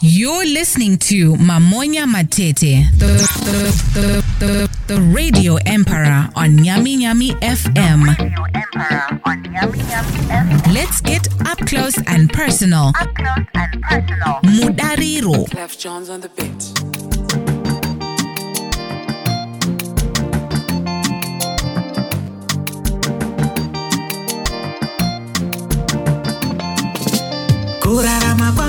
You're listening to Mamonya Matete, the, the, the, the, the radio emperor on Nyami Nyami FM. Radio Emperor on Yummy Yummy FM. Let's get up close and personal. Up close and personal. Mudariro. Clef Jones on the beat. kurarama kwangu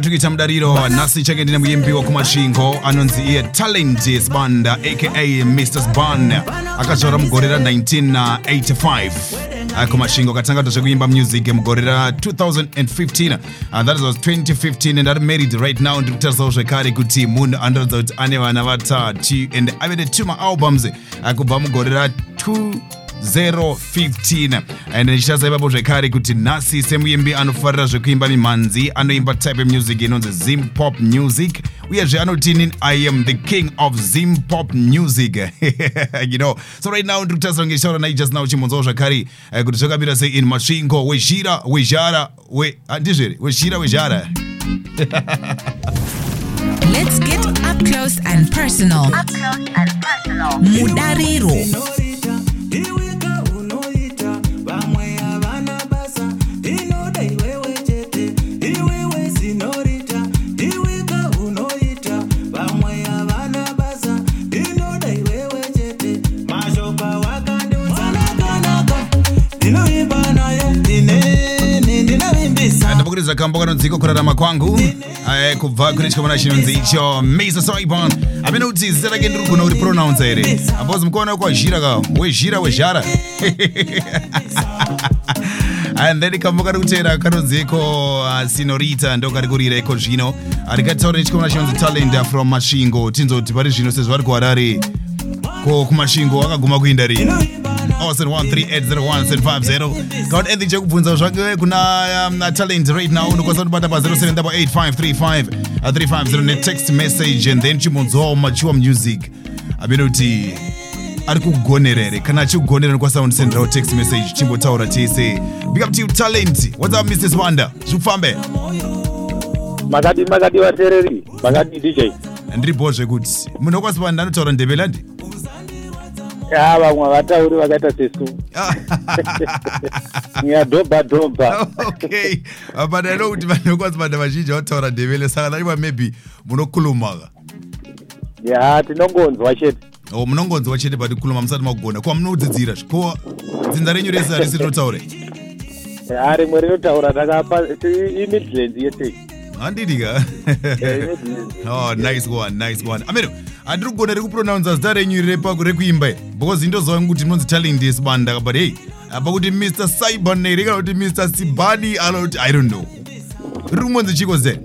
tenzi kwatukuita mudariro nhasi chake ndine muimbi wekumasvingo anonzi iye talent sbanda aka mr. Sban akazvarwa mugore ra1985 kumasvingo akatanga tozvekuimba music mugore ra2015 and that was 2015 and ari married right now. Ndiri kutarisawo zvekare kuti munhu anoratidza kuti ane vana vatatu and ave netwo maalbums uh, kubva mugore ra2 015 and ndichitaza ipapo zvekare kuti nhasi semuimbi anofarira zvekuimba mimhanzi anoimba type music inonzi zim pop music uyezve anotini i am the king of zim pop music you know so right now ndiri kutarisira kunge ndichitaura nai just now chimbonzawo zvakare eh, kuti zvakamira sei in masvingo wezhira wezhara we ah, ndizvere wezhira wezhara Let's get up close and personal. Up close and personal. Mudariro. Ndabukiridza kambo kanonziko kurarama kwangu. Kubva kune chikomana chinonzi icho mesa saibon amene kuti zita rake ndiri kugona kuti pronounce here. Apozi mukuona kwazhira ka wezhira wezhara and then kambo kari kutera kanonziko uh, sinorita ndo kari kurira iko zvino. Rikataura nechikomana chinonzi talent from masvingo. Tinzoti pari zvino sezvo ari kuharare ko kumasvingo akaguma kuinda rini 013801750 kaunti endhi chekubvunza zvake kuna um, talent right now unokwanisa kutibata pa 078535 netext message and then chimbonzwawo machiwa music. Amene kuti ari kugonera here kana achikugonera nokwanisa kundisenderawo text message chimbotaura tese. Big up to you talent. What's up mrs wanda? Zvikufambe. Makadi makadi vateereri makadi dj ndiripowo zvekuti munhu okwanisa pa ndanotaura ndebele handi ya vamwe havatauri vakaita sesu. Nyadhobha dhobha okay. But i know kuti vanhu okwanisa vanhu vazhinji vataura ndebele saka naiwa maybe munokulumaka ya tinongonzwa chete. O munongonzwa chete but kuluma musati makugona kuva munodzidzira ko dzinza renyu rese harisi rinotaure? Ya rimwe rinotaura takapa imidland yese. Handidika oh nice one nice one. Ameno handiri kugona rekupronounsa zita renyu rekuimba because indozova kuti munonzi talent yesibanda but hey apa kuti mr cyban here kana kuti mr sibani kana kuti i don't know. Riri kumonzi chiko zeni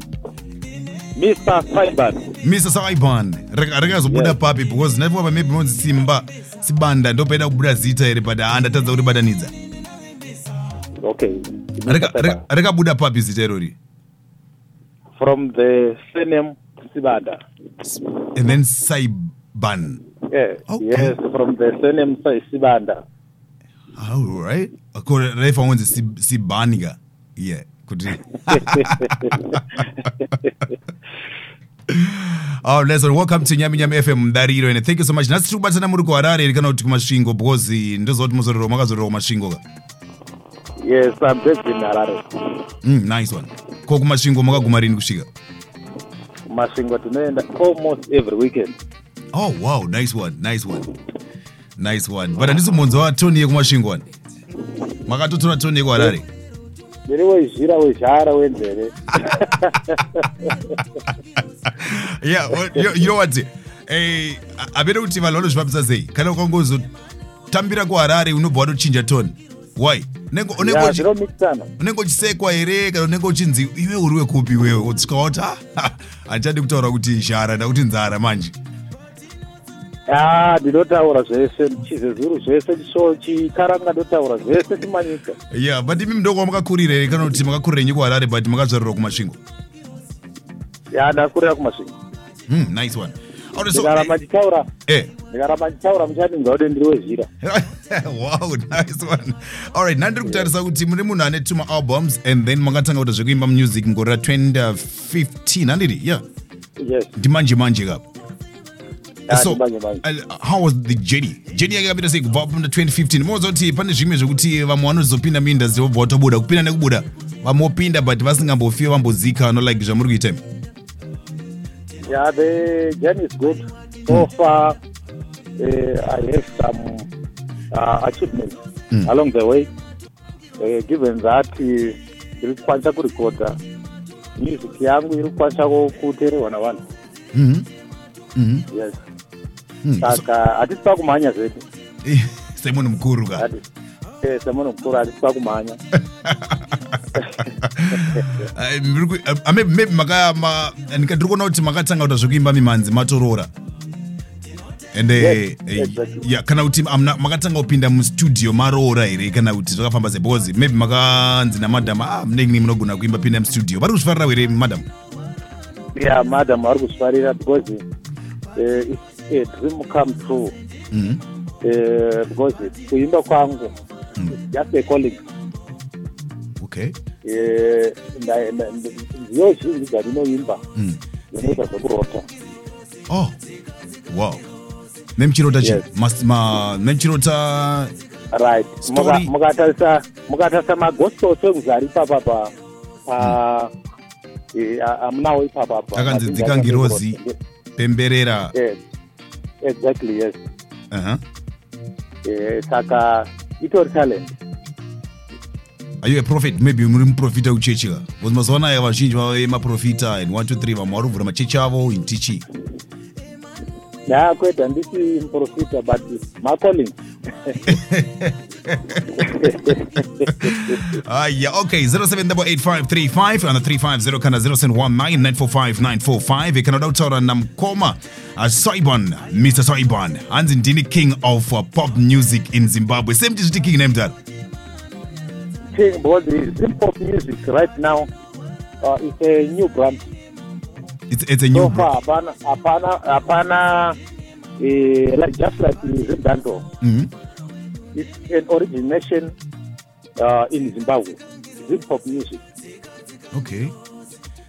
mr fiban mr saiban rakazobuda papi because ndaifunga maybe monzi simba sibanda ndopaida kubuda zita here but handatadza kuti batanidza okay. Raka- raka- rakabuda papi zita irori. From the surname sibanda and then saiban yeah. Okay. yes from the surname sibanda alright ko raifa kunzi Si- sibanika yeah kuti Oh, nice one. Welcome to Nyami Nyami FM Mdariro and thank you so much. Nasi tiri kubatana muri kuharare kana kuti kumasvingo because ndozva kuti muzororwa makazororwa kumasvingo ka. yes i'm based in harare Mm, nice one. Ko kumasvingo makaguma rini kusvika? Masvingo tinoenda almost every weekend Oh wow, nice one, nice one. Nice one. But handisi mbonzwa toni yekumasvingo one. Makatotora toni yekuharare. ndiri wezhira wezhara wenzeve yeah, well, you, you know what? Eh, apere kuti vanhu vanozvifambisa sei kana ukangozotambira kuharare unobva watochinja toni why? Unenge ya uchisekwa here kana unenge uchinzi iwe uri wekupi iwewe utsvika wati "Ah, handichadi kutaura kuti zhara ndakuti nzara manje. Ya ndinotaura zvese chizezuru zvese chikaranga ndotaura zvese chimanyika. Yeah but imi mndoko makakurira here kana kuti makakurira nyi kuharare but makazvarurwa kumasvingo? Ya ndakurira kumasvingo. Hmm, nice one ndikaramba ndichitaura eh, ndikaramba ndichitaura muchandinzwa kuti ndiri wezhira wow nice one. Alright nandiri kutarisa kuti muri munhu ane two albums and then makatanga kuita zvekuimba music mugore ra2015 handiri? Yeah. Yes. Ndimanje manje kapa? Ah, so uh, how was the journey? Journey yake yakapita sei kubva pana 2015 moza kuti pane zvimwe zvekuti vamwe vanozopinda muindastry vobva vatobuda kupinda nekubuda vamwe vopinda but vasingambofiwe vambozikano like zvamuri kuita imi Yeah, the journey is good. So far, uh, I have some uh, achievements mm. along the way. Uh, given that uh, iri kukwanisa kurekodha music yangu iri kukwanisa ku- kuteererwa navanhu Mhm. Mhm. yes Mm, so- saka hatisi pakumhanya zvedu Eh, semunhu mukuru ka eh, semunhu mukuru hatisi pakumhanya maybe maybe maka ma- ndika- ndiri kuona kuti makatanga kuita zvekuimba mimhanzi matorora. And eh, eh, kana kuti makatanga kupinda mustudio maroora here kana kuti zvakafamba sei because maybe makanzi namadhamu ah munenge munogona kuimba pinda mustudio. Vari kuzvifarira here madhamu yeah madam ari kuzvifarira because it's a dream come true. Mhm. uh, because kuimba kwangu it's just a calling. Okay Eh, nda- nda- nda- nziyo zhinji dzandinoimba Mm. dzinoita zvekurota oh wow nemuchirota chi Yes. Nemuchirota right mukatarisa mukatarisa magospel songs ari ipapa pa pa eh, a- amunawo ipapa pa akanzi dzikangirozi pemberera exactly yes uh-huh. Eh, saka itori talent are you a prophet? Maybe muri muprofita kuchechi ka because mazuva anaya vazhinji vave maprofita and 1 2 3 vamwe vari kuvhura machechi avo intichi na kwete handisi muprofita but macalling Ah, yeah, okay. 078535 and the 350 kana 0719945945 ikanoda kutaura namukoma uh, saiban mr saiban hanzi ndini king of uh, pop music in zimbabwe. Same tichiti king nemdala thing because the zim pop music right now uh, it's a new brand. It's, it's a new so far hapana hapana hapana eh, like just like zim danto Mhm. it's an origination uh, in zimbabwe. Zim pop music. Okay.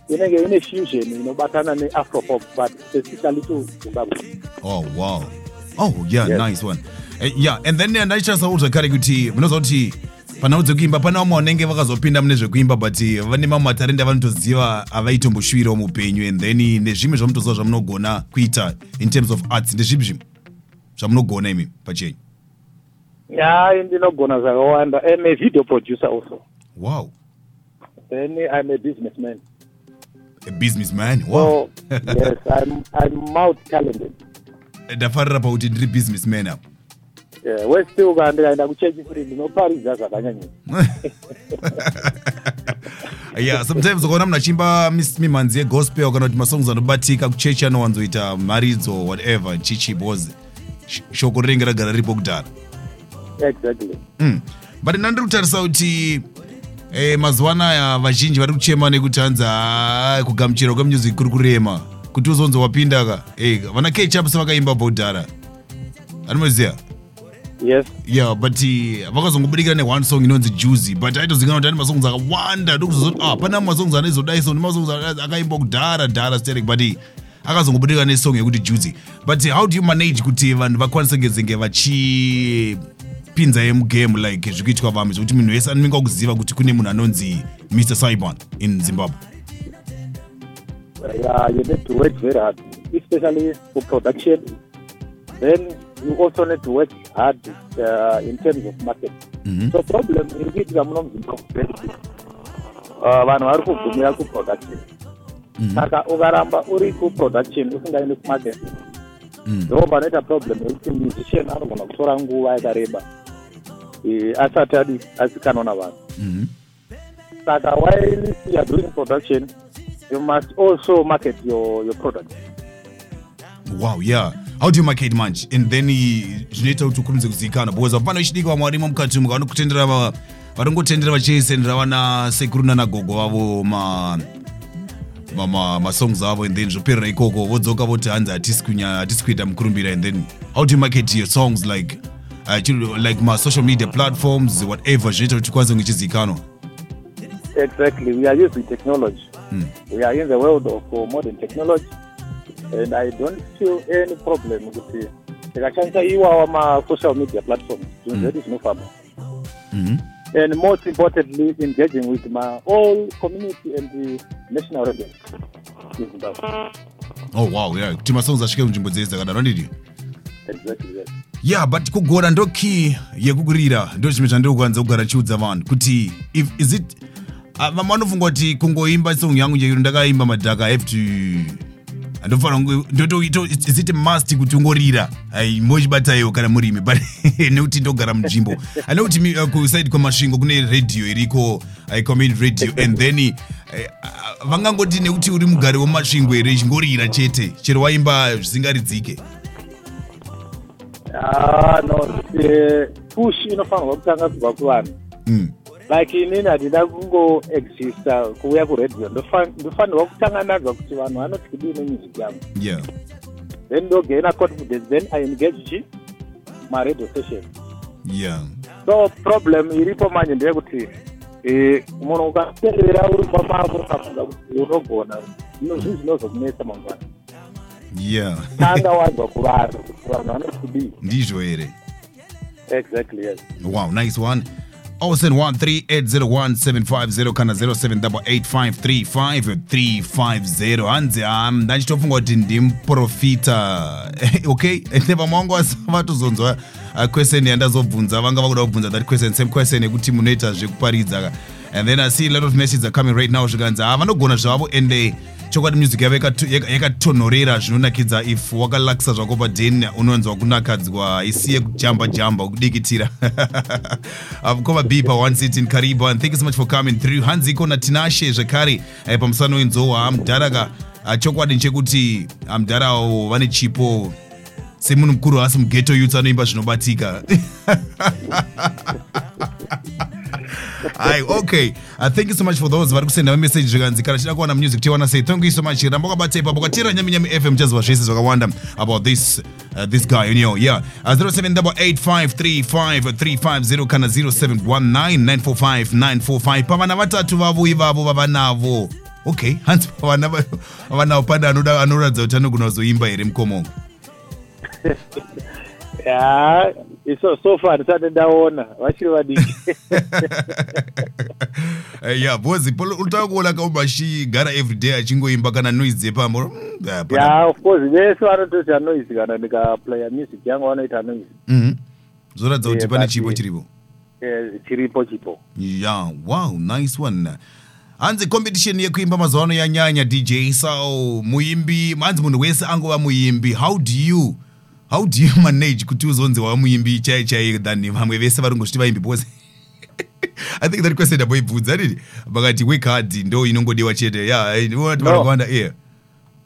You know, inenge ine fusion inobatana neafropop but specifically to zimbabwe. Oh wow. Oh yeah Yes. nice one. Uh, yeah and then uh, ndaichasau zvakare kuti munoziva kuti panhau dzekuimba pana vamwe vanenge vakazopinda mune zvekuimba but uh, vane mamwe matarenda avanotoziva avaitomboshuwirawo mupenyu and then nezvimwe zvamunotoziva zvamunogona kuita in terms of arts ndezvipi zvimwe zvamunogona imi pachenyu? Ya ndinogona zvakawanda. Am a video producer also. Wow. Then i'm a businessman. A businessman? Wow. So yes i'm, I'm multi talented ndafarira pakuti ndiri businessman apa yeah, westi uka ndikaenda kuchechi kuti ndinoparidza zvakanyanyisa yeah sometimes ukaona munhu achimba mimhanzi yegospel kana kuti masongs anobatika kuchechi anowanzoita mharidzo whatever chichi because sh- shoko rinenge ragara riripo kudhara. Exactly. Mm. but nandiri kutarisa kuti eh, mazuva anaya vazhinji vari kuchema nekuti hanzi "Ah, kugamuchira kwemusic kuri kurema. Kuti uzonzi wapinda ka? Hey, vana kechap sevakaimba bhodhara anomuziva yes. Yeah but uh, vakazongobudikira neone song inonzi juicy but aitozikanwa kuti ane masongs akawanda. Ndokuzozoti ah pana masongs anezodai so nemasongs akaimba kudhara dhara sterek but uh, akazongobudikira nesong yekuti juicy. But uh, how do you manage kuti vanhu vakwanise ngezenge vachipinza yemugame like zvikuitwa vamwe? Zvokuti munhu wese anonga kuziva kuti kune munhu anonzi mr saiban in zimbabwe. Yeah, you need to work very hard especially for production. Then you also need to work hard uh, in terms of market Mhm. so problem iri kuitika muno muzimbabwe vanhu vari kugumira kuproduction. Saka ukaramba uri kuproduction usingaendi kumarket. Mm. ndo panoita problem yekuti musician anogona kutora nguva yakareba eh, asati adi asikanwa navanhu. Mhm. saka while you are doing production you must also market your, your product. Wow yeah how do you market manje and then zvinoita kuti ukurumidze kuzivikanwa because hapana ichidiki vamwe varimo mukati umu vanokutendera va- varongotendera vachisendera vana sekuru nanagogo vavo ma ma- ma- masongs avo and then zvoperera ikoko vodzoka voti hanzi hatisi kuita mukurumbira and then how do you market your songs like uh, like masocial media platforms whatever zvinoita kuti tikwanise kunge chizivikanwa Exactly. We are using technology. We are in the world of uh, modern technology. And I don't feel any problem with tikashandisa iwawa ma-social media platforms. Zvinhu zvedu zvinofamba and most importantly engaging with my all community and the national radio. In zimbabwe oh wow yeah. Kuti masongs asvike kunzvimbo dzese dzakadaro ndidi exactly yes. Yeah but kugora ndo key yekukurira ndo chimwe chandiri kukwanisa kugara chiudza vanhu. Kuti if is it vamwe vanofunga kuti kungoimba song yangu chaiyo ndakaimba madhaka i have to andofanira ndotoito is it must kuti ungorira. Ai mochibatayo kana murimi but nekuti ndogara munzvimbo. Ane kuti uh, kusaidi kwamasvingo kune radio iriko. Uh, community radio. And then eh, ah, vangangoti nekuti uri mugari wemasvingo here chingorira chete? Chero waimba zvisingaridzike. Ah no push inofanirwa kutanga kubva kuvanhu. Mm. Like inini handina kungoexista kuuya kuredio ndofanirwa kutanga ndanzwa kuti vanhu vanoti kudii nemusic yangu yeah. Then ndogaina confidence then i engage chi maradio station. Yeah. So problem iripo manje ndeyekuti eh, munhu ukaperera uri kwamako ukafunga kuti unogona. Zvinhu zvinozokunetsa mangwana yeah. Tanga wanzwa kuvanhu kuti vanhu vanoti kudii ndizvo here exactly yes. Wow nice one 0713801750 kana 0788535350 hanzi ham ndachitofunga kuti ndimprofita okay ende vamwe vangu vatozonzwa uh, question yandazobvunza vanga vakuda kubvunza that question same question yekuti munoita zvekuparidza and then i see a lot of messages are coming right now zvikanzi ha vanogona zvavo ende chokwadi music yavo yakatonhorera zvinonakidza if wakalakisa zvako paden unonzwa kunakadzwa isiye kujamba jamba kudikitira avukoma b pa1 city in karibu and thank you so much for coming through. Hanzi ikona tinashe zvekare eh, pamusana wenzou hamdharaka chokwadi nchekuti hamdharawo vane chipo. Semunhu mukuru asi mugeto youth anoimba zvinobatika Aye, okay. Uh, thank you so much for those vari kusenda message zvikanzi. Kana chida kuwana music tiwana sei. Thank you so much. Ramba wakabata ipapo kwatira nyami nyami fm chaziva zvese zvakawanda about this uh, this guy you know yeah. Uh, 0788535350 kana 0719945945 pavana vatatu vavo ivavo vavanavo okay hanzi pavana va- vavanavo pane anoratidza kuti anogona kuzoimba here mukomo ya iso so far ndisati ndaona vachiri vadiki Eh, yeah bhozi utava kuona kaumashi gara everyday achingoimba kana noise dzepambo mm, ah, pana- ya of course vese vanototi anoisi kana ndikaplaya music yangu vanoita anoisi Mhm. zvoratidza kuti Eh, pane chipo chiripo. Eh, chiripo chipo. Yeah wow nice one. Hanzi competition yekuimba mazuva ano yanyanya dj so muimbi hanzi munhu wese angova muimbi. How do you how do you manage kuti uzonzi wava muimbi chai chai than vamwe vese vari ngosviti vaimbi because i think that question ndaboibvudza didi vakati hard ndo inongodiwa chete. Kuti No. vanogwanda yeah.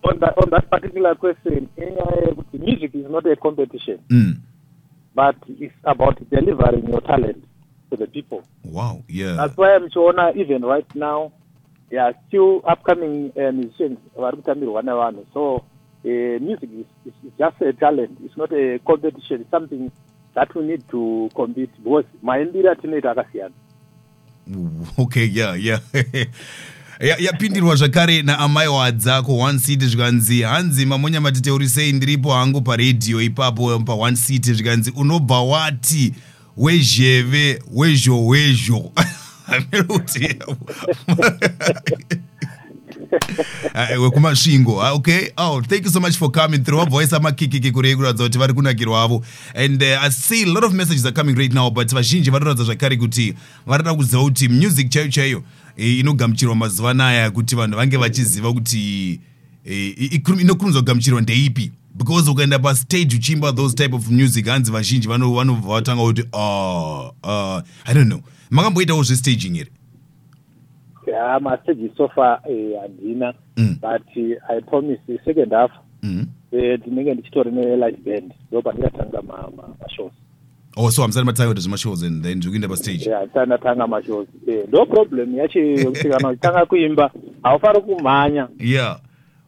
On that, on that particular question inyaya yekuti music is not a competition. Mm. but it's about delivering your talent to the people. Wow yeah. That's why muchiona even right now there are still upcoming uh, musicians vari kutambirwa nevanhu so uh, music is, is, is just a talent. It's not a competition. It's something that we need to compete because maimbiri atinoita akasiyana. Okay yeah yeah. Ya- yapindirwa zvakare naamai wadzako one city zvikanzi hanzi mamonya matete uri sei ndiripo hangu paredhiyo ipapo pa1 city zvikanzi unobva wati wezheve wezho wezho. Kuti Ah, wekumasvingo Ah, okay. Oh thank you so much for coming through. Wabva waisa makikiki kurei kuratidza kuti vari kunakirwavo and uh, i see a lot of messages are coming right now but vazhinji vanoratidza zvakare kuti varida kuziva kuti music chaiyo chaiyo eh, inogamuchirwa mazuva anaya kuti vanhu vange vachiziva kuti eh, i- ikuru- inokurumidza kugamuchirwa ndeipi. Because ukaenda pastage uchiimba those type of music hanzi vazhinji vano- vanobva vatanga kuti uh, uh, i don't know. Makamboitawo zvestaging here ya mastage so far eh, handina Mm. but eh, i promise the second half eh, ndinenge ndichitori nelive band ndo pandingatanga ma- ma- mashows. Oh so hamusati matanga kuti zvemashows and then zvikuenda pastage yeah, ndatanga mashows. Eh, ndo problem yacho yekuti kana uchitanga kuimba haufari kumhanya yeah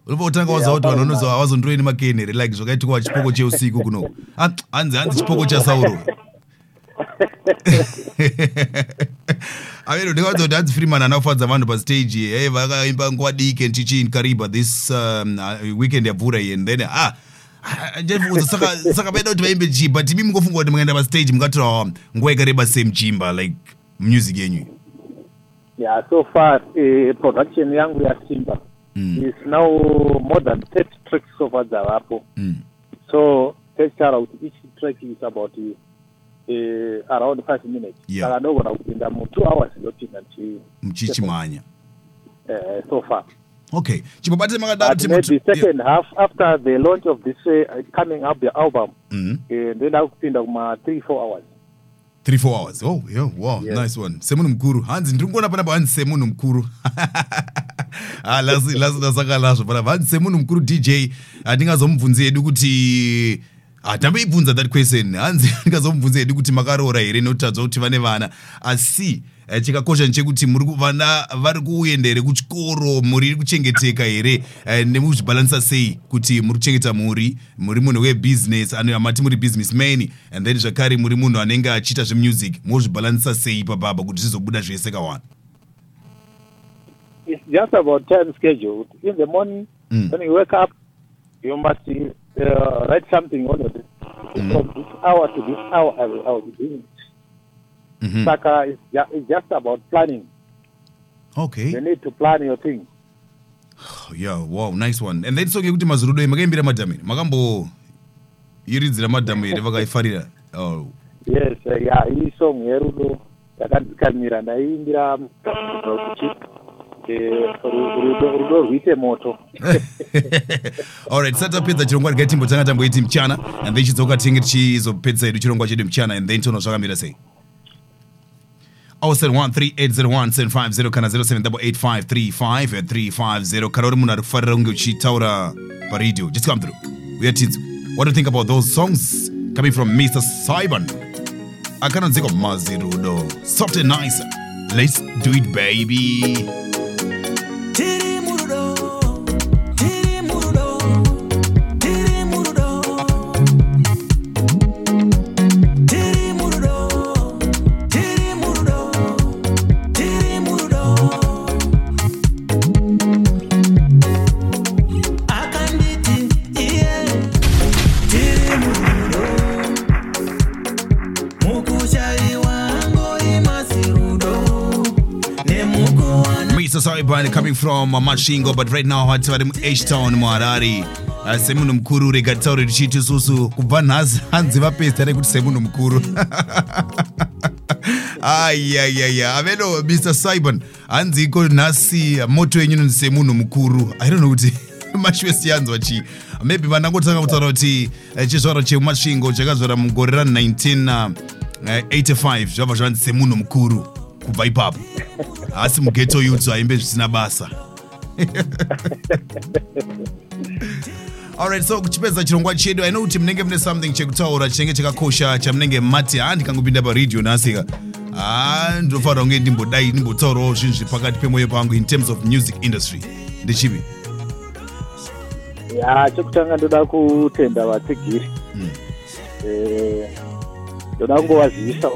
unobva kutanga waziva kuti vanhu vanozo havazondoreni makenhere like zvakaitikwa chipoko cheusiku kuno. Ah, hanzi hanzi chipoko chasauro avero ndikaudza kuti hanzi freeman anafadza vanhu pastage hey vakaimba nguva diki and tichin kariba this um, uh, weekend yabvura iyi and then ah ah, saka saka vaida kuti vaimbe chi but imi mungofunga kuti mukaenda pastage mungatorawa nguva yakareba semuchimba like music yenyu yeah so far uh, production yangu yasimba Mm. is now more than 30 tracks so far dzavapo Mm. so techtaura kuti each track is about uh, around five minutes. Yeah. saka ndogona kupinda mu-two hours ndopinda muchichimhanya uh, so far. Okay. Chimbobate makadaro but maybe second half after the launch of this uh, coming up the album. Mm. uh, ndoenda kupinda kuma-three four hours. Three four hours. Oh yeah, wow Yes. nice one. Semunhu mukuru hanzi ndiri kuona panapa hanzi semunhu mukuru ah, lasi lasi ndasakalazvo panapa hanzi semunhu mukuru dj handingazomubvunzi hedu kuti Ah, tamboibvunza that question hanzi ndingazomubvunzi hedu kuti makaroora here notadzwa kuti vane vana asi eh, chakakosha ku- vana vari kuenda here kuchikoro muri kuchengeteka here eh, nemuzvibalanisa sei kuti muri kuchengeta mhuri muri munhu webusiness ano amati muri businessman and then zvakare muri munhu anenge achiita zvemusic mozvibalanisa sei papapa kuti zvizobuda zvese kawana it's just about time schedule. In the morning, Mm. when you wake up, you must uh, write something on your Mm. from this hour to this hour. I will, I will be doing it. Mhm. Saka, it's, ju- it's just about planning. okay You need to plan your thing. yeah wow nice one and then soke kuti mazurudo makaimbira madhamu here makambo iridzira madhamu here vakaifarira oh. Yes, uh, yeah, hii song yerudo yakadzikamira ndaiimbira eh, ru- rudo rwite moto. Alright sati tapedza chirongwa regai timbotanga tamboiti mchana and then chidzoka tinge tichizopedzisa hedu chirongwa chedu mchana and then toona zvakamira sei. 0713801750 kana 0788535350 kana uri munhu ari kufarira kunge uchitaura paradio just come through. Uyatinzwe what do you think about those songs coming from mr simon akanonzika mazirudo. Soft and nice. Let's do it baby tiri Saiban coming from Mashingo, but right now hati vari mu-H-Town muharare Uh, semunhu mukuru rega titaure tichiti isusu kubva nhasi hanzi vapesta rekuti semunhu mukuru. Ayayaya aveno mr simon hanzi iko nhasi moto yenyu semunhu mukuru. I don't know kuti mashuwe siyanzwa chii maybe vandangotanga kutaura kuti eh, chizvaro chemasvingo chakazvara mugore ra1985 zvabva zvanzi semunhu mukuru kubva ipapo. Asi mugeto youth aimbe zvisina basa. Alright so kuchipedza chirongwa chedu i know kuti munenge mune something chekutaura chinenge chakakosha chamunenge mati ha ndikangopinda paredhiyo nhasika ha ndinofanira kunge ndimbodai ndimbotaurawo zvinhu zviri pakati pemwoyo pangu in terms of music industry. Ndechivi ya chekutanga ndoda kutenda vatsigiri Eh, ndoda kungovazivisa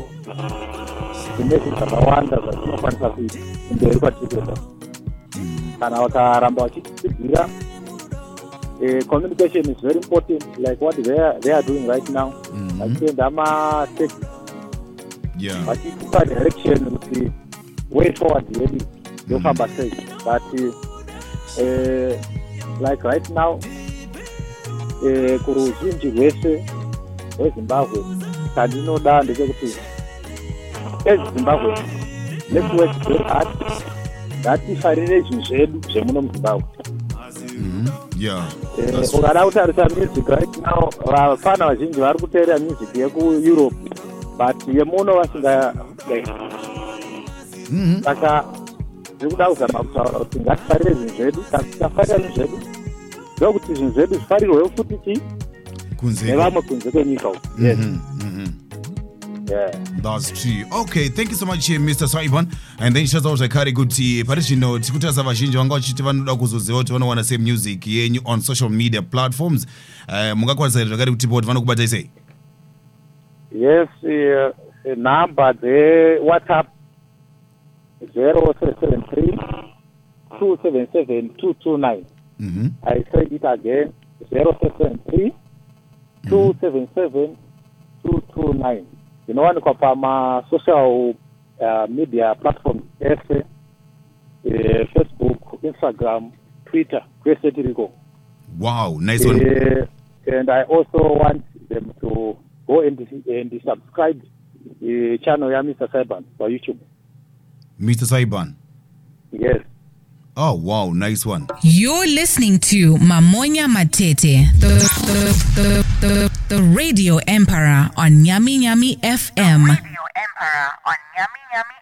kune zvinhu zvakawanda zvatinokwanisa kuita kumberi kwatiri. Kuenda kana vakaramba vachitsigirira eh, communication is very important like what they are, they are doing right now. Vachienda mastate yeah. Vachitipa direction kuti way forward yedu yofamba sei. But eh, like right now eh, kuruzhinji rwese rwezimbabwe chandinoda ndechekuti ezimbabwe. Let's work very hard. Ngatifarire zvinhu zvedu zvemuno muzimbabwe yeah. Eh, ukada kutarisa music right now. Vafana vazhinji vari kuteerera music yekueurope but yemuno vasinga Mhm. saka ndiri kuda kuzama kutaura kuti ngatifarire zvinhu zvedu. Tikafarira zvinhu zvedu. Ndokuti zvinhu zvedu zvifarirwewo futi chi kunze nevamwe kunze kwenyika uku. Mhm, mhm. Yeah That's true. Okay, thank you so much eh, Mr. Saiban. And then out zvakare kuti pari zvino tikutarisa vazhinji vanga vachiti vanoda kuzoziva kuti vanowana sei music yenyu on social media platforms. Uh, mungakwanisa here zvakare kutipa kuti vanokubatai sei? yes uh, number dze-whatsapp 0773 277 229 Mhm. i say it again 0773 277 229 inowanikwa pama-social uh, media platform ese eh, facebook instagram twitter kwese tiriko Wow, nice one. Eh, and i also want them to go and, and subscribe eh, channel ya mr saiban kwa youtube Mr. Saiban. yes Oh, wow, nice one. You're listening to Mamonya Matete, the, the, the, the, the radio emperor on Nyami Nyami FM. Radio Emperor on Yummy Yummy